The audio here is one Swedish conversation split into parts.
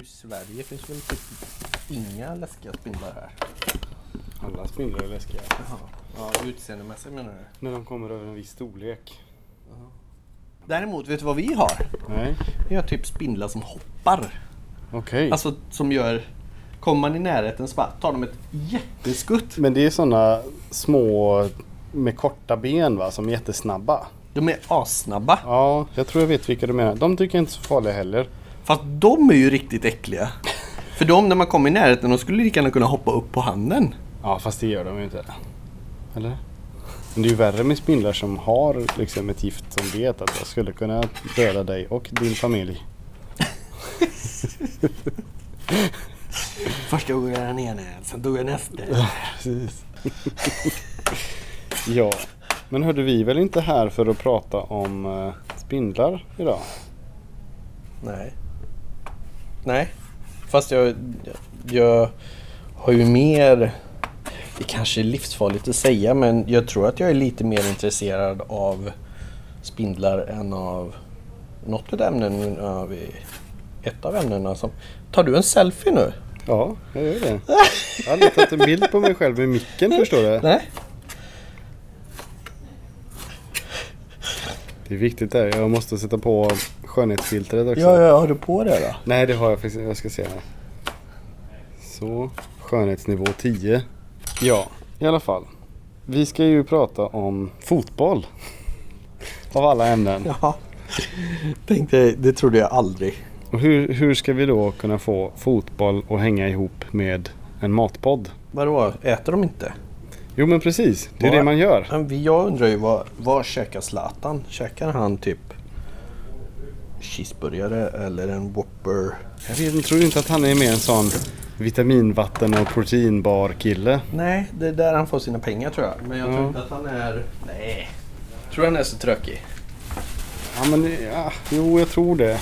I Sverige finns väl typ inga läskiga spindlar här. Alla spindlar är läskiga. Ja, utseendemässigt menar du? När de kommer över en viss storlek. Däremot, vet du vad vi har? Nej. Vi har typ spindlar som hoppar. Okej. Alltså som gör... Kommer man i närheten så bara tar de ett jätteskutt. Men det är sådana små med korta ben va, som är jättesnabba. De är assnabba. Ja, jag tror jag vet vilka du menar. De tycker jag inte är så farliga heller. Fast de är ju riktigt äckliga. För de, när man kommer i närheten, de skulle lika gärna kunna hoppa upp på handen. Ja, fast det gör de ju inte. Eller? Men det är ju värre med spindlar som har liksom ett gift som vet att jag skulle kunna döda dig och din familj. Först jag den ena, sen tog jag nästa. Precis. ja, men hörde vi väl inte här för att prata om eh, spindlar idag? Nej. Nej. Fast jag, jag har ju mer... Det kanske är livsfarligt att säga men jag tror att jag är lite mer intresserad av spindlar än av något av ämnen av ett av ämnena som... Tar du en selfie nu? Ja, jag gör det. Jag har tagit en bild på mig själv med micken förstår du. Nej. Det är viktigt där. Jag måste sätta på skönhetsfiltret också. Ja, ja, har du på det då? Nej, det har jag faktiskt. Jag ska se här. Så, skönhetsnivå 10. Ja, i alla fall. Vi ska ju prata om fotboll. Av alla ämnen. Ja. Tänkte, det trodde jag aldrig. Och hur, hur ska vi då kunna få fotboll att hänga ihop med en matpodd? Vadå, äter de inte? Jo men precis, det är Vad- det man gör. Jag undrar ju vad, vad käkar Zlatan? Käkar han typ cheeseburgare eller en Whopper? Jag vet, jag tror inte att han är mer en sån vitaminvatten och proteinbar kille. Nej, det är där han får sina pengar tror jag. Men jag Ja. tror inte att han är... Nej. Tror han är så trökig? Ja men ja, jo jag tror det.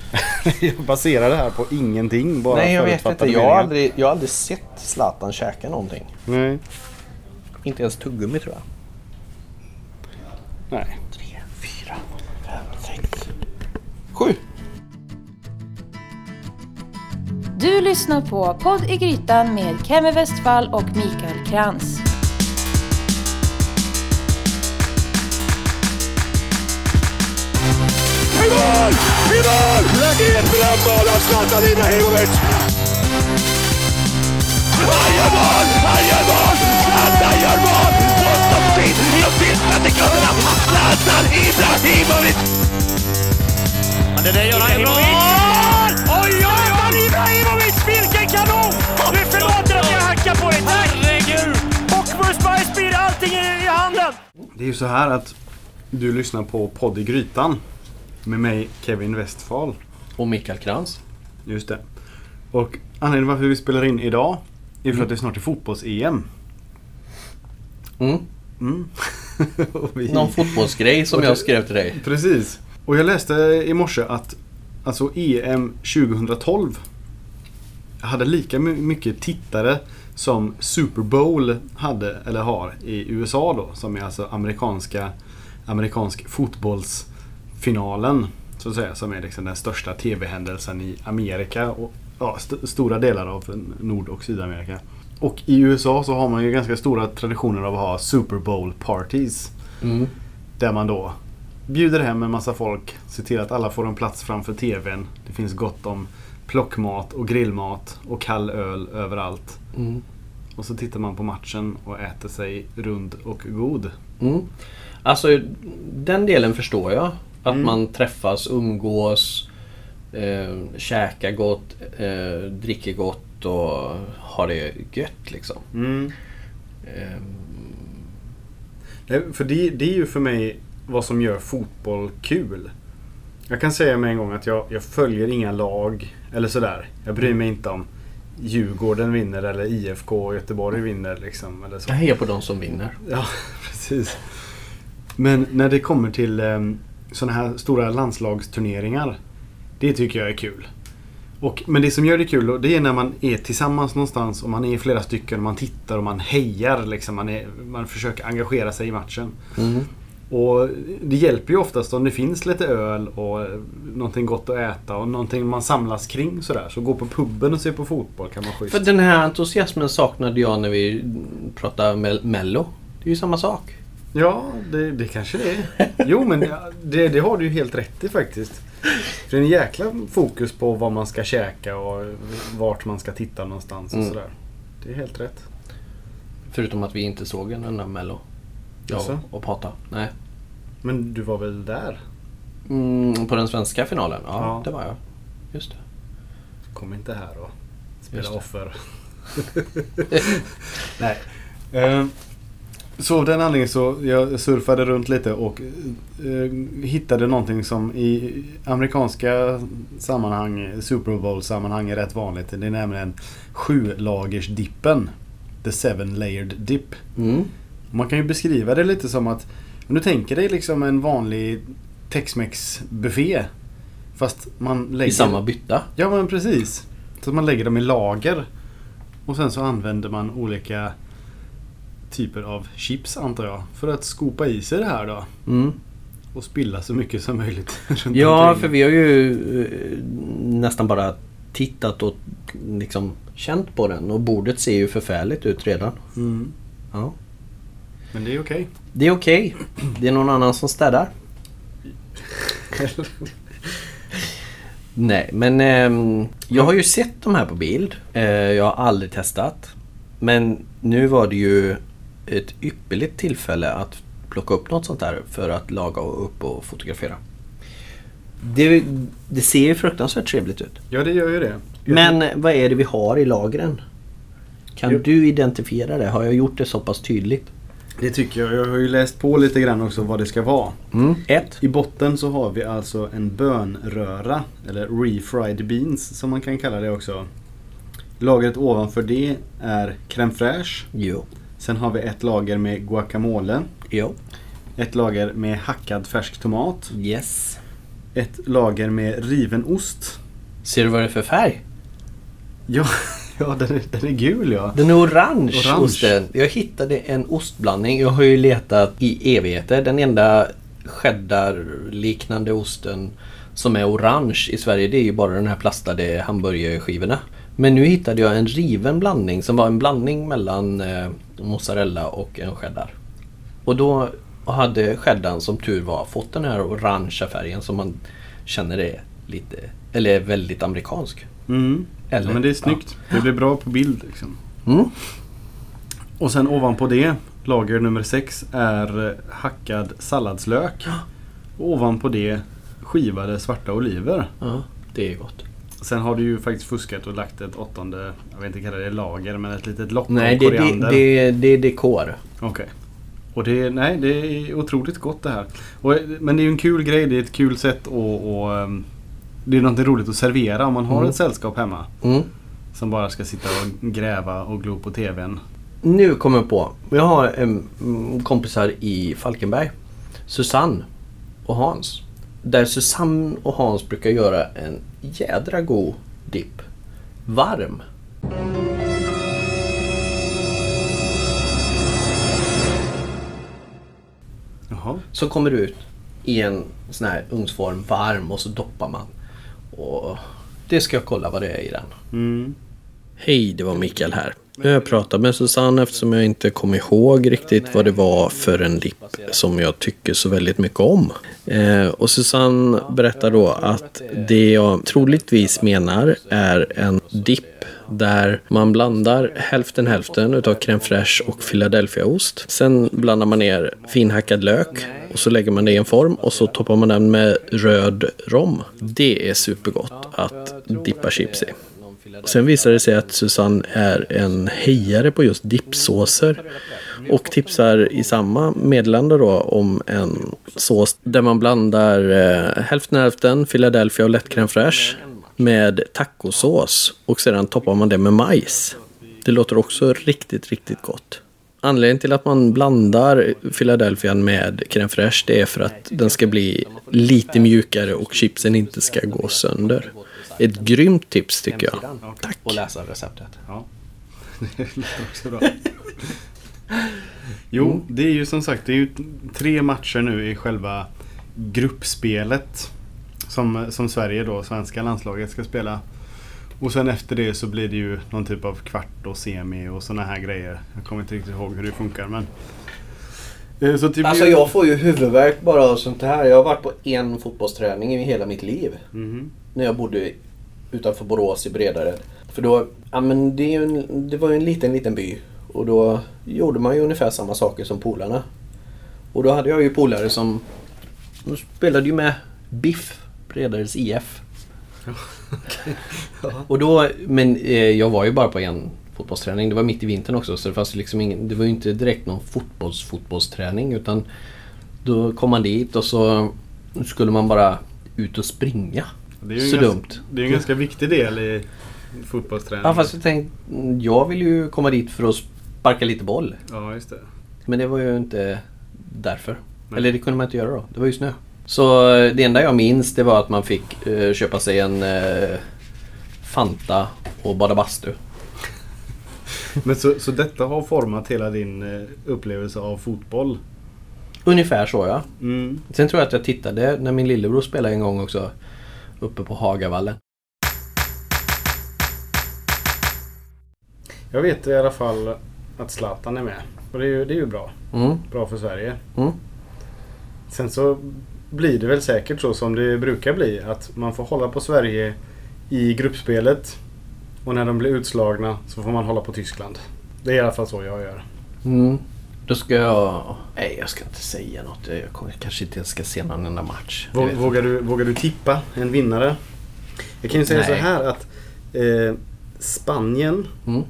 jag baserar det här på ingenting bara Nej, jag vet inte. Jag har, aldrig, jag har aldrig sett Zlatan käka någonting. Nej, Inte ens tuggummi tror jag. nej. Tre, fyra, fem, sex, sju. Du lyssnar på Podd i Grytan med Kemi Westfall och Mikael Krantz. Mål! I mål! Ett drömmål av Zlatan Ibrahimovic! Han gör mål! Han gör mål! Gör mål! På stopptid i de sista sekunderna! Zlatan Ibrahimovic! Det där gör han mål! Oj, oj, Zlatan Ibrahimovic! Vilken kanon! Du förlåter att jag hackar på dig, tack! Herregud! Bockwurst by speed, allting är i handen! Det är ju så här att du lyssnar på Podd i Grytan. Med mig Kevin Westfall. Och Mikael Krantz. Just det. Och anledningen varför vi spelar in idag är för att det snart är fotbolls-EM. Mm. Mm. Vi- Någon fotbollsgrej som jag skrev till dig. Precis. Och jag läste i morse att alltså EM 2012 hade lika my- mycket tittare som Super Bowl hade, eller har, i USA då. Som är alltså amerikanska, amerikansk fotbollsfinalen. Så att säga, som är liksom den största TV-händelsen i Amerika och ja, st- stora delar av Nord och Sydamerika. Och i USA så har man ju ganska stora traditioner av att ha Super Bowl parties. Mm. Där man då bjuder hem en massa folk, ser till att alla får en plats framför TVn. Det finns gott om plockmat och grillmat och kall öl överallt. Mm. Och så tittar man på matchen och äter sig rund och god. Mm. Alltså den delen förstår jag. Att Mm. man träffas, umgås, eh, käkar gott, eh, dricker gott och har det gött liksom. Eh, Nej, För det, det är ju för mig vad som gör fotboll kul. Jag kan säga med en gång att jag, jag följer inga lag eller sådär. Jag bryr mig inte om Djurgården vinner eller IFK Göteborg vinner. Liksom, eller så. jag hejar på de som vinner. Ja, precis. Men när det kommer till um, sådana här stora landslagsturneringar. Det tycker jag är kul. Och, men det som gör det kul det är när man är tillsammans någonstans och man är flera stycken och man tittar och man hejar. Liksom, man, är, man försöker engagera sig i matchen. Mm. Och det hjälper ju oftast om det finns lite öl och någonting gott att äta och någonting man samlas kring sådär. Så gå på puben och se på fotboll kan vara schysst. För den här entusiasmen saknade jag när vi pratade med Mello. Det är ju samma sak. Ja, det, det kanske det är. Jo, men det, det har du ju helt rätt i faktiskt. För det är en jäkla fokus på vad man ska käka och vart man ska titta någonstans och Mm. sådär. Det är helt rätt. Förutom att vi inte såg den där Mello. Jag och Pata. Nej. Men du var väl där? Mm, på den svenska finalen? Ja, Ja. det var jag. Just det. Kom inte här och spela offer. Nej. Eh, Så av den anledningen så jag surfade runt lite och eh, hittade någonting som i amerikanska sammanhang, Super Bowl-sammanhang är rätt vanligt. Det är nämligen sju-lagers-dippen. The seven layered dip. Mm. Man kan ju beskriva det lite som att om du tänker dig liksom en vanlig Tex-Mex buffé. Fast man lägger... I samma bytta. Ja men precis. Så man lägger dem i lager. Och sen så använder man olika typer av chips antar jag. För att skopa i sig det här då. Mm. Och spilla så mycket som möjligt Ja, för vi har ju eh, nästan bara tittat och liksom känt på den. Och bordet ser ju förfärligt ut redan. Mm. Ja. Men det är okej. Det är okej. Det är någon annan som städar. Nej, men ehm, jag har ju sett de här på bild. Eh, jag har aldrig testat. Men nu var det ju ett ypperligt tillfälle att plocka upp något sånt där för att laga och upp och fotografera. Det, det ser ju fruktansvärt trevligt ut. Ja det gör ju det. Jag Men vad är det vi har i lagren? Kan Jo. du identifiera det? Har jag gjort det så pass tydligt? Det tycker jag. Jag har ju läst på lite grann också vad det ska vara. Mm. Ett. I botten så har vi alltså en bönröra. Eller refried beans som man kan kalla det också. Lagret ovanför det är crème fraîche. Jo. Sen har vi ett lager med guacamole. Jo. Ett lager med hackad färsk tomat. Yes. Ett lager med riven ost. Ser du vad det är för färg? Ja, ja den, är, den är gul ja. Den är orange, Orange. osten. Jag hittade en ostblandning. Jag har ju letat i evigheter. Den enda cheddar-liknande osten som är orange i Sverige det är ju bara den här plastade hamburgerskivorna. Men nu hittade jag en riven blandning som var en blandning mellan eh, mozzarella och en cheddar. Och då hade cheddarn som tur var fått den här orangea färgen som man känner är lite, eller är väldigt amerikansk. Mm. Eller? ja men det är snyggt. Det blir bra på bild liksom. Mm. Och sen ovanpå det, lager nummer 6, är hackad salladslök. Och ovanpå det skivade svarta oliver. Ja, det är gott. Sen har du ju faktiskt fuskat och lagt ett åttonde, jag vet inte kalla det lager, men ett litet lock Nej, det, det, koriander. det, det är dekor. Okej. Och det, nej, det är otroligt gott det här. Och, men det är ju en kul grej, det är ett kul sätt att... Ehm, det är något roligt att servera om man har Mm. ett sällskap hemma. Mm. Som bara ska sitta och gräva och glo på TVn. Nu kommer jag på. Jag har en mm, kompisar i Falkenberg. Susanne och Hans. Där Susanne och Hans brukar göra en jädra god dipp. Varm. Jaha. Som kommer ut i en sån här ugnsform varm och så doppar man. Och det ska jag kolla vad det är i den. Mm. Hej, det var Mikael här. Nu har jag pratat med Susanne eftersom jag inte kom ihåg riktigt vad det var för en dipp som jag tycker så väldigt mycket om. Eh, och Susanne berättar då att det jag troligtvis menar är en dipp där man blandar hälften hälften utav crème fraîche och Philadelphiaost. Sen blandar man ner finhackad lök och så lägger man det i en form och så toppar man den med röd rom. Det är supergott att dippa chips i. Sen visade det sig att Susanne är en hejare på just dippsåser. Och tipsar i samma meddelande då om en sås där man blandar eh, hälften hälften Philadelphia och lätt crème fraîche med tacosås och sedan toppar man det med majs. Det låter också riktigt, riktigt gott. Anledningen till att man blandar Philadelphia med crème fraîche det är för att den ska bli lite mjukare och chipsen inte ska gå sönder. Ett grymt tips tycker jag. Tack. Och läsa receptet. Ja. Det låter också bra. Jo, det är ju som sagt det är ju tre matcher nu i själva gruppspelet. Som, som Sverige då, svenska landslaget ska spela. Och sen efter det så blir det ju någon typ av kvart och semi och såna här grejer. Jag kommer inte riktigt ihåg hur det funkar men... Eh, Så typ Alltså jag får ju huvudvärk bara av sånt här. Jag har varit på en fotbollsträning i hela mitt liv. Mhm. När jag bodde utanför Borås i Bredared. För då, ja men det, en, det var ju en liten, liten by. Och då gjorde man ju ungefär samma saker som polarna. Och då hade jag ju polare som... De spelade ju med BIF, Bredareds IF. Och då, men eh, jag var ju bara på en fotbollsträning. Det var mitt i vintern också så det fanns liksom ingen, det var ju inte direkt någon fotbolls fotbollsträning utan då kom man dit och så skulle man bara ut och springa. Det är ju Så ganska, dumt. Det är en ganska viktig del i fotbollsträning. Ja fast jag tänkte, jag vill ju komma dit för att sparka lite boll. Ja, just det. Men det var ju inte därför. Nej. Eller det kunde man inte göra då. Det var ju snö. Så eh, det enda jag minns det var att man fick eh, köpa sig en eh, Fanta och bada bastu. Men så, så detta har format hela din eh, upplevelse av fotboll? Ungefär så ja. Mm. Sen tror jag att jag tittade när min lillebror spelade en gång också. Uppe på Hagavallen. Jag vet i alla fall att Zlatan är med. Och det är ju, det är ju bra. Mm. Bra för Sverige. Mm. Sen så blir det väl säkert så som det brukar bli. Att man får hålla på Sverige i gruppspelet. Och när de blir utslagna så får man hålla på Tyskland. Det är i alla fall så jag gör. Mm. Då ska jag... Nej, jag ska inte säga något. Jag kanske inte ens ska se någon enda match. Vågar du, vågar du tippa en vinnare? Jag kan ju säga Nej. så här att eh, Spanien Mm.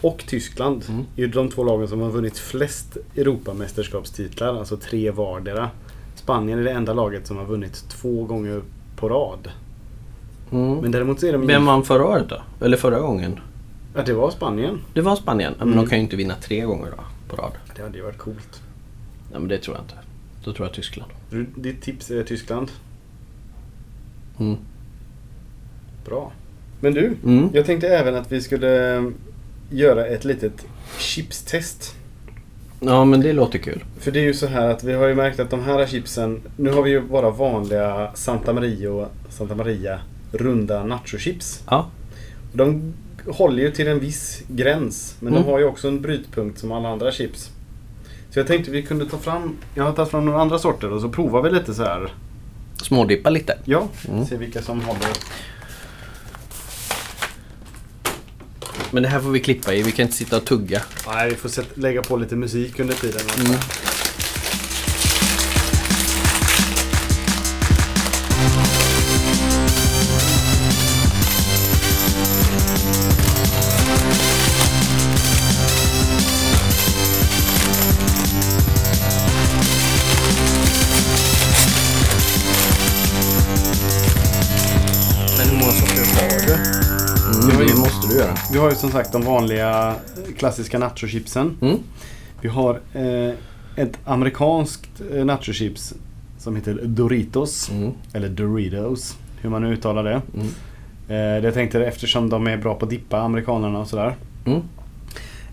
och Tyskland Mm. är ju de två lagen som har vunnit flest Europamästerskapstitlar. Alltså tre vardera. Spanien är det enda laget som har vunnit två gånger på rad. Mm. Men däremot så är de Vem vann förra året då? Eller förra gången? Ja, det var Spanien. Det var Spanien. Men Mm. de kan ju inte vinna tre gånger då, på rad. Det hade ju varit coolt. Nej, men det tror jag inte. Då tror jag Tyskland. Ditt tips är Tyskland. Mm. Bra. Men du, Mm. jag tänkte även att vi skulle eh, göra ett litet chipstest. Ja, men det låter kul. För det är ju så här att vi har ju märkt att de här chipsen, nu har vi ju bara vanliga Santa Maria, Santa Maria runda nachochips. Ja. De håller ju till en viss gräns, men Mm. de har ju också en brytpunkt som alla andra chips. Så jag tänkte vi kunde ta fram, jag har tagit fram några andra sorter och så provar vi lite så här. Smådippa lite. Ja, Mm. se vilka som håller. Men det här får vi klippa i. Vi kan inte sitta och tugga. Nej, vi får lägga på lite musik under tiden. Mm. Många sorter har du? Mm, det måste du göra. Vi har ju som sagt de vanliga klassiska nachochipsen. Mm. Vi har eh, ett amerikanskt eh, nachochips som heter Doritos. Mm. Eller Doritos, hur man nu uttalar det. Mm. Eh, det jag tänkte eftersom de är bra på att dippa, amerikanerna och sådär. Mm.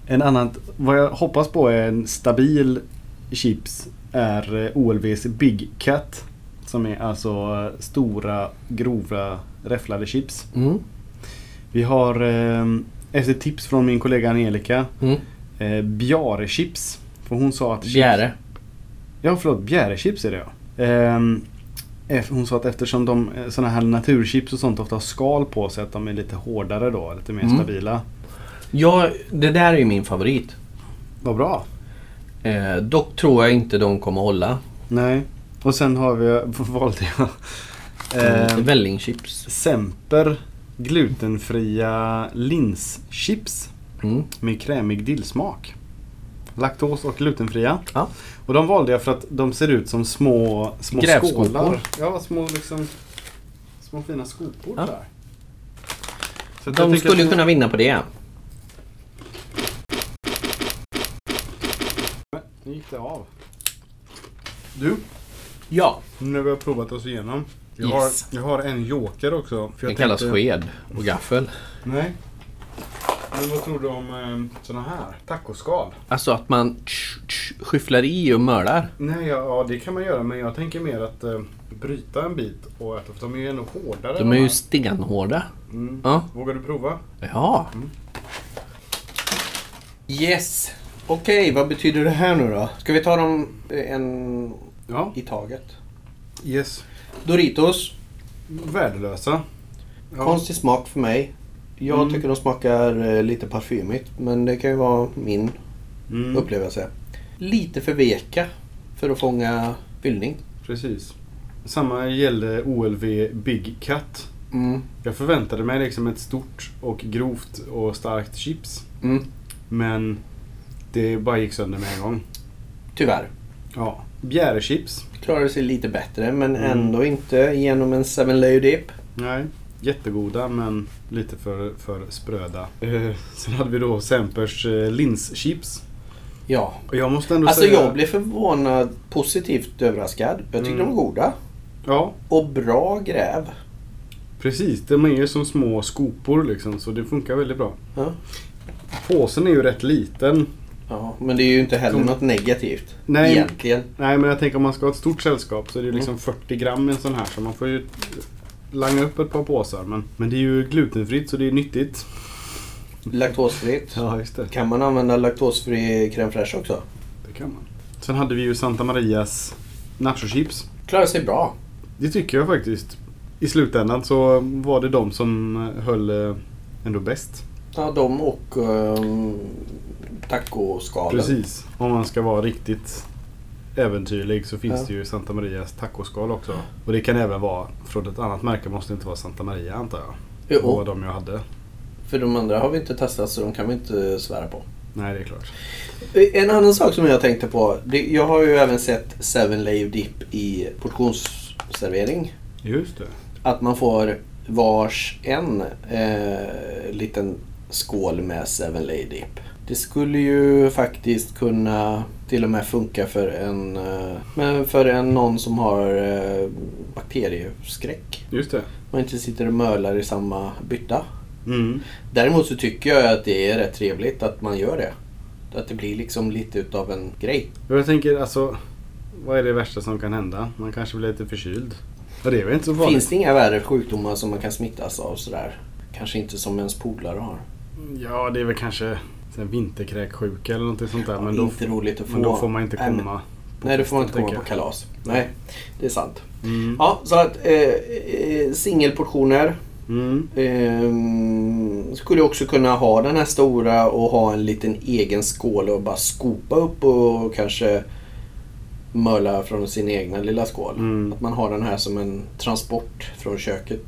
En annan, vad jag hoppas på är en stabil chips är eh, OLVs Big Cat. Som är alltså eh, stora, grova, räfflade chips. Mm. Vi har eh, efter tips från min kollega Angelica Mm. eh. För hon sa att... chips- Bjäre. Ja, förlåt. Bjäre-chips är det ja. Eff- hon sa att eftersom de eh, såna här naturchips och sånt ofta har skal på sig att de är lite hårdare då. Lite mer Mm. stabila. Ja, det där är ju min favorit. Vad bra. Eh, dock tror jag inte de kommer hålla. Nej. Och sen har vi, valde jag Mm. ehm, Vällingchips. Semper glutenfria linschips Mm. med krämig dillsmak. Laktos och glutenfria. Ja. Och de valde jag för att de ser ut som små, små skålar. Ja, små liksom små fina skopor Ja. där. Så De skulle ju att- kunna vinna på det. Nu gick det av. Du, Ja. nu när vi har provat oss igenom. Jag, Yes. har, jag har en joker också. För jag kallas tänkte- sked och gaffel. Nej. Men vad tror du om eh, såna här? Tacoskal? Alltså att man tsch, tsch, skyfflar i och mölar. Nej, ja, ja, det kan man göra. Men jag tänker mer att eh, bryta en bit och äta. För de är ju ännu hårdare. De är ju här. stenhårda. Mm. Ja. Vågar du prova? Ja. Yes. Okej, vad betyder det här nu då? Ska vi ta dem eh, en Ja. i taget? Yes. Doritos. Värdelösa. Ja. Konstig smak för mig. Jag Mm. tycker de smakar eh, lite parfymigt. Men det kan ju vara min Mm. upplevelse. Lite för veka för att fånga fyllning. Precis. Samma gällde OLV Big Cut. Mm. Jag förväntade mig liksom ett stort och grovt och starkt chips. Mm. Men det bara gick sönder med en gång. Tyvärr. Ja. Bjärechips. Klarade sig lite bättre men Mm. ändå inte genom en seven layer dip. Nej. Jättegoda men lite för, för spröda. Eh, sen hade vi då Sempers eh, linschips. Ja. Jag måste ändå Alltså säga... jag blev förvånad positivt överraskad. Jag tyckte Mm. de var goda. Ja, Och bra gräv. precis. De är ju som små skopor liksom så det funkar väldigt bra. Ja. Påsen är ju rätt liten. Ja, men det är ju inte heller Kom- något negativt. Nej. Egentligen. Nej men jag tänker om man ska ha ett stort sällskap så är det ju liksom 40 gram i en sån här så man får ju langa upp ett par påsar. Men, men det är ju glutenfritt så det är nyttigt. Laktosfritt. Ja just det. Kan man använda laktosfri crème fraîche också? Det kan man. Sen hade vi ju Santa Marias nachochips. Klarar sig bra. Det tycker jag faktiskt. I slutändan så var det de som höll eh, ändå bäst. Ja, de och um, tacoskalen. Precis. Om man ska vara riktigt äventyrlig så finns Ja. det ju Santa Marias tacoskal också. Och det kan även vara från ett annat märke. Måste inte vara Santa Maria antar jag. Det var Jo, de jag hade. för de andra har vi inte testat så de kan vi inte svära på. Nej det är klart. En annan sak som jag tänkte på. Det, jag har ju även sett seven layer dip i portionsservering. Just det. Att man får vars en eh, liten skål med seven layer dip. Det skulle ju faktiskt kunna till och med funka för en, eh, men för en någon som har eh, bakterieskräck. Just det. Man inte sitter och mölar i samma bytta. Mm. Däremot så tycker jag att det är rätt trevligt att man gör det. Att det blir liksom lite utav en grej. Och Jag tänker alltså. Vad är det värsta som kan hända? Man kanske blir lite förkyld. Ja det är väl inte så farligt. Finns det inga värre sjukdomar som man kan smittas av sådär? Kanske inte som ens polare har. Ja det är väl kanske vinterkräksjuka eller något sånt där. Ja, men, då, men då får man inte komma. på Nej, då får man inte komma på kalas. Nej, det är sant. Mm. Ja, så att eh, eh, singelportioner. Mm. Eh, skulle också kunna ha den här stora och ha en liten egen skål och bara skopa upp och kanske möla från sin egna lilla skål. Mm. Att man har den här som en transport från köket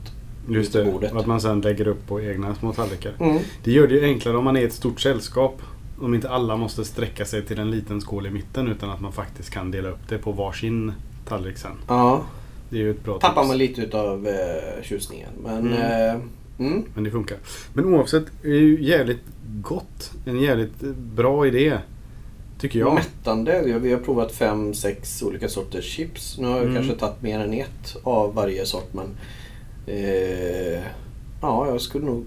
Just det. bordet. Och att man sen lägger upp på egna små tallrikar. Mm. Det gör det ju enklare om man är ett stort sällskap. Om inte alla måste sträcka sig till en liten skål i mitten utan att man faktiskt kan dela upp det på varsin tallrik sen. Ja, Det är ju ett bra tappar tips. man lite utav eh, tjusningen. Men Mm. eh, mm. Men det funkar. Men oavsett, det är ju jävligt gott. En jävligt bra idé. Tycker jag. Mättande. Vi har- Vi har provat fem, sex olika sorters chips. Nu har jag Mm. kanske tagit mer än ett av varje sort. Men eh, ja, jag skulle nog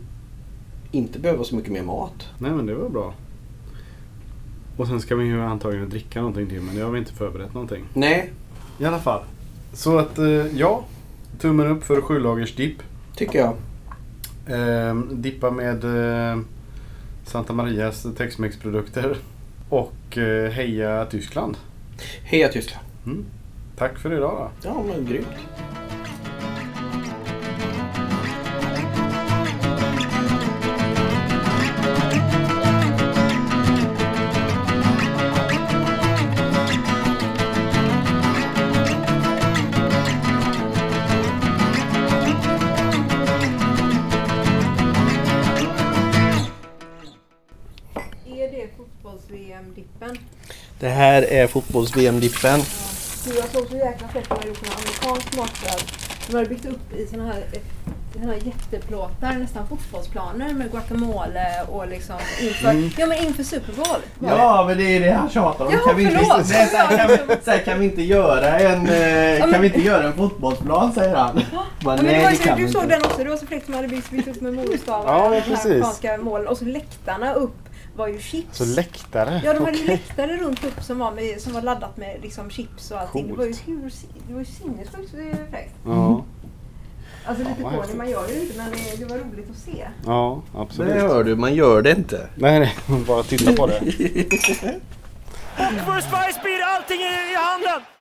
inte behöva så mycket mer mat. Nej men det var bra. Och sen ska vi ju antagligen dricka någonting till men det har vi inte förberett någonting. Nej, I alla fall. Så att eh, ja, tummen upp för sju lagers dipp. tycker jag. Eh, dippa med eh, Santa Marias Tex-Mex produkter. Och eh, heja Tyskland. Heja Tyskland. Mm. Tack för idag då. Ja, men grymt. Det här är fotbolls-VM-dippen. Jag såg så jäkla fett när de gjort en amerikansk matbröd. De hade byggt upp i såna här, eh, såna här jätteplåtar, nästan fotbollsplaner med guacamole och liksom inför, ja, men inför Super Bowl. var det. Ja, men det är det han tjatar om. Ja, kan vi inte, så, här, så, här, kan vi, så här kan vi inte göra en, eh, kan vi inte göra en fotbollsplan, säger han. Ja, men det nej, var det ju, kan du vi såg inte. den också, det var så fräckt som hade byggt, byggt upp med morotstavar Ja, de precis. amerikanska målen och så läktarna upp var ju chips. Så läktare? Ja, de hade ju Okej. läktare runt upp som var, med, som var laddat med liksom chips och allting. Det var ju, Coolt. hur, det var ju sinnessjukt fräckt. Ja, Alltså lite fånig, häftigt. man gör det ju inte men det, det var roligt att se. ja Det absolut. hör du, man gör det inte. Nej, nej, bara titta på det. First Spice blir allting i, i handen.